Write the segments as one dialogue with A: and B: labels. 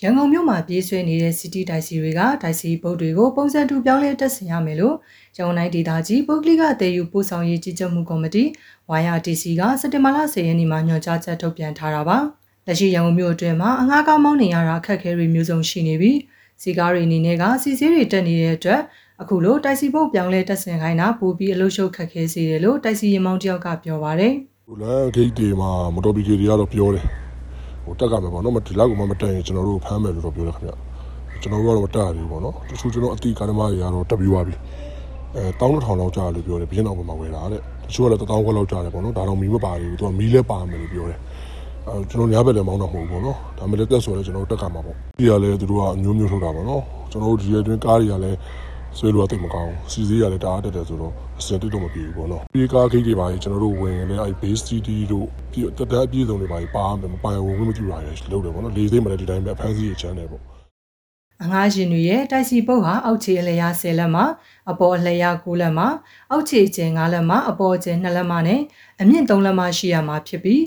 A: ရန်ကုန်မြို့မှာပြေးဆွဲနေတဲ့ City တိုက်စီတွေကတိုက်စီဘုတ်တွေကိုပုံစံတူပြောင်းလဲတက်ဆင်ရမယ်လို့ရန်ကုန်တိုင်းဒေသကြီးပုဂ္ဂလိကတည်ယူပို့ဆောင်ရေးကြီးကြပ်မှုကော်မတီ YRTC ကစက်တင်ဘာလ10ရက်နေ့မှာညွှန်ကြားချက်ထုတ်ပြန်ထားတာပါ။လက်ရှိရန်ကုန်မြို့အတွင်းမှာအငှားကားမောင်းနေရတာအခက်အခဲတွေမျိုးစုံရှိနေပြီးစီကားတွေအနေနဲ့ကစီစည်းတွေတက်နေတဲ့အတွက်အခုလိုတိုက်စီဘုတ်ပြောင်းလဲတက်ဆင်ခိုင်းတာပိုပြီးအလို့ရှုပ်ခက်ခဲစေတယ်လို့တိုက်စီရင်မောင်းတယောက်ကပြောပါတယ်။
B: ဟိုလည်းဂိတ်တွေမှာမတော်ဘီဂေတွေကတော့ပြောတယ် ဟိုတက်ကမယ်ပေါ့နော်မဒီလောက်ကမှမတက်ရင်ကျွန်တော်တို့ဖမ်းမယ်လို့တော့ပြောတယ်ခင်ဗျကျွန်တော်တို့ကတော့မတက်ရဘူးပေါ့နော်တချို့ကျွန်တော်အတိကားသမားတွေကတော့တက်ပြီးသွားပြီအဲတောင်းတစ်ထောင်လောက်ကြာတယ်လို့ပြောတယ်ဘင်းအောင်မှာဝယ်တာတဲ့တချို့ကလည်းတစ်တောင်းခွက်လောက်ကြာတယ်ပေါ့နော်ဒါတော့မီးမပါဘူးသူကမီးလဲပါမယ်လို့ပြောတယ်အဲကျွန်တော်ညာဘက်လည်းမောင်းတော့မဟုတ်ဘူးပေါ့နော်ဒါမှလည်းတက်ဆိုလည်းကျွန်တော်တို့တက်ကမှာပေါ့ဒီကလည်းသူတို့ကအမျိုးမျိုးထုတ်တာပေါ့နော်ကျွန်တော်တို့ဒီရဲ့တွင်းကားတွေကလည်း ဆွဲလို့တိတ်မကောင်းစီစည်းရတယ်တအားတက်တယ်ဆိုတော့အစင်တိတ်တော့မပြေဘူးပေါ့နော်ဒီကားဂိတ်တွေပါရင်ကျွန်တော်တို့ဝင်ရင်လည်းအဲ base cd တို့ပြီးတက်တက်အပြည့်စုံတွေပါပါမယ်မပိုင်ဝင်မကြည့်ရရလို့တယ်ပေါ့နော်လေးသိမ်းမှလည်းဒီတိုင်းပဲအဖမ်းစီရချမ်းတယ်ပေါ့
A: အငှားရှင်တွေရဲ့တိုက်စီပုတ်ဟာအောက်ခြေအလျား10လက်မှာအပေါ်အလျား9လက်မှာအောက်ခြေကျယ်9လက်မှာအပေါ်ကျယ်2လက်မှာနဲ့အမြင့်3လက်မှာရှိရမှာဖြစ်ပြီး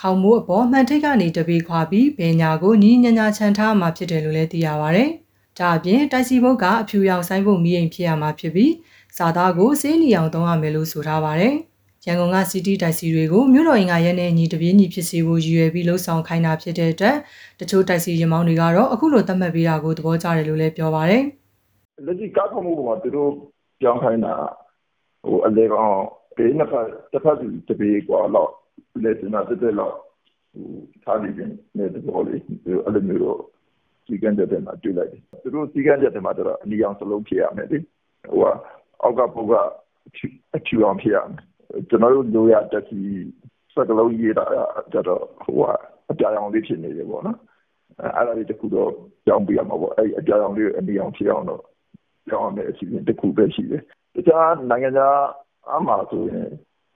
A: ခေါင်းမိုးအပေါ်မှန်ထိတ်ကနေတပေခွာပြီးဘယ်ညာကိုညီညညာချန်ထားမှာဖြစ်တယ်လို့လည်းသိရပါဗျ။ ဒါအပြင်တိုက်စီပုတ်ကအဖြူရောင်ဆိုင်ပုံမီးအိမ်ဖြစ်ရမှာဖြစ်ပြီးစာသားကိုစေးလီအောင်သုံးရမယ်လို့ဆိုထားပါတယ်။ရန်ကုန်ကစီတီတိုက်စီတွေကိုမြို့တော်ရင်ကရဲနဲ့ညီတပြေးညီဖြစ်စေဖို့ရည်ရွယ်ပြီးလှုပ်ဆောင်ခိုင်းတာဖြစ်တဲ့အတွက်တချို့တိုက်စီရင်မောင်းတွေကတော့အခုလိုသတ်မှတ်ပေးတာကိုသဘောကျတယ်လို့လည်းပြောပါတယ်။
C: လက်ရှိကားကောက်မှုပေါ်မှာသူတို့ပြောင်းခိုင်းတာဟိုအလေကောင်ဘေးနှစ်ဖက်တစ်ဖက်စီတပေกว่าတော့လက်စနာတက်တက်တော့ဟိုထားပြီးနေတဲ့ဘောလေးအဲ့လိုမျိုးတော့ စီကံတဲ့တဲ့မှာတွေ့လိုက်တယ်သူတို့စီကံတဲ့တဲ့မှာတော့အနီအောင်စလုံးဖြစ်ရမယ်လေဟိုကအောက်ကပုတ်ကအချူအောင်ဖြစ်ရမယ်ကျွန်တော်တို့လိုရတက်စီစကလုံးရေးတာကြတော့ဟိုကအပြာရောင်လေးဖြစ်နေတယ်ပေါ့နော်အဲ့ဒါလေးတခုတော့ကြောင်းပြရမှာပေါ့အဲ့အပြာရောင်လေးအနီအောင်ဖြစ်အောင်တော့ကြောင်းမယ်အစီအစဉ်တစ်ခုပဲရှိတယ်တခြားနိုင်ငံခြားအမှားဆိုရင်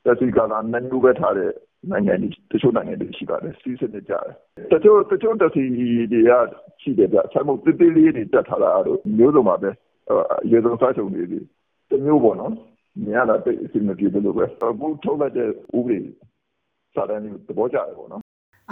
C: တက်စီကလာနန်နူပဲထားတဲ့ နိုင်ငံတွေတချို့နိုင်ငံတွေရှိပါတယ်စီးစနစ်ကြတယ်တချို့တချို့တက်စီတွေကရှိတယ်ဗျဆံမုတ်တေးသေးလေးတွေတက်ထားတာတော့မျိုးစုံပါပဲရေစုံစားချုံတွေတမျိုးပေါ့နော်မြင်ရတာတိတ်အစီအမပြေတယ်လို့ပဲအခုထုတ်လိုက်တဲ့ဥပဒေစာတမ်းမျိုးသဘောကျတယ်ပေါ့နော်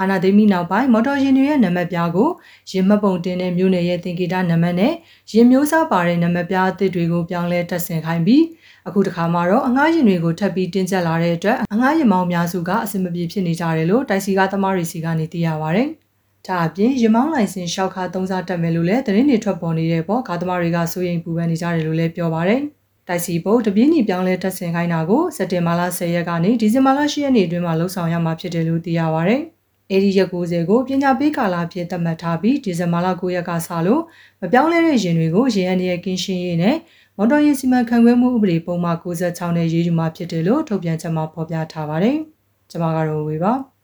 A: အာနာသိမီနောက်ပိုင်းမော်တော်ယာဉ်တွေရဲ့နံပါတ်ပြားကိုရင်မှတ်ပုံတင်တဲ့မြို့နယ်ရဲ့သင်္ကေတနံပါတ်နဲ့ရင်မျိုးစားပါတဲ့နံပါတ်ပြားအသစ်တွေကိုပြောင်းလဲတက်ဆင်ခိုင်းပြီးအခုတခါမှာတော့အငှားယာဉ်တွေကိုထပ်ပြီးတင်းကျပ်လာတဲ့အတွက်အငှားယာဉ်မောင်းများစုကအဆင်မပြေဖြစ်နေကြတယ်လို့တိုက်စီကားသမားတွေစီကနေသိရပါဗျ။ဒါအပြင်ရမောင်းလိုင်စင်ရှောက်ခါသုံးစားတက်မယ်လို့လည်းသတင်းတွေထွက်ပေါ်နေတဲ့ပေါ်ကားသမားတွေကစိုးရိမ်ပူပန်နေကြတယ်လို့လည်းပြောပါဗျ။တိုက်စီဘုတ်တပြင်းညီပြောင်းလဲတက်ဆင်ခိုင်းတာကိုစက်တင်ဘာလ10ရက်ကနေဒီဇင်ဘာလ10ရက်နေ့အတွင်းမှာလှုပ်ဆောင်ရမှာဖြစ်တယ်လို့သိရပါဗျ။ အဲဒီရက်90ကိုပညာပေးကာလအဖြစ်သတ်မှတ်ထားပြီးဒီဇင်ဘာလ9ရက်ကစလို့မပြောင်းလဲတဲ့ရင်တွေကိုရေအန်ရဲ့ကင်းရှင်းရေးနဲ့မော်တော်ယာဉ်စီမံခန့်ခွဲမှုဥပဒေပုံမှန်96နဲ့ရေးယူမှာဖြစ်တယ်လို့ထုတ်ပြန်ချက်မှာဖော်ပြထားပါတယ်။ကျွန်မကတော့ဝေပါ။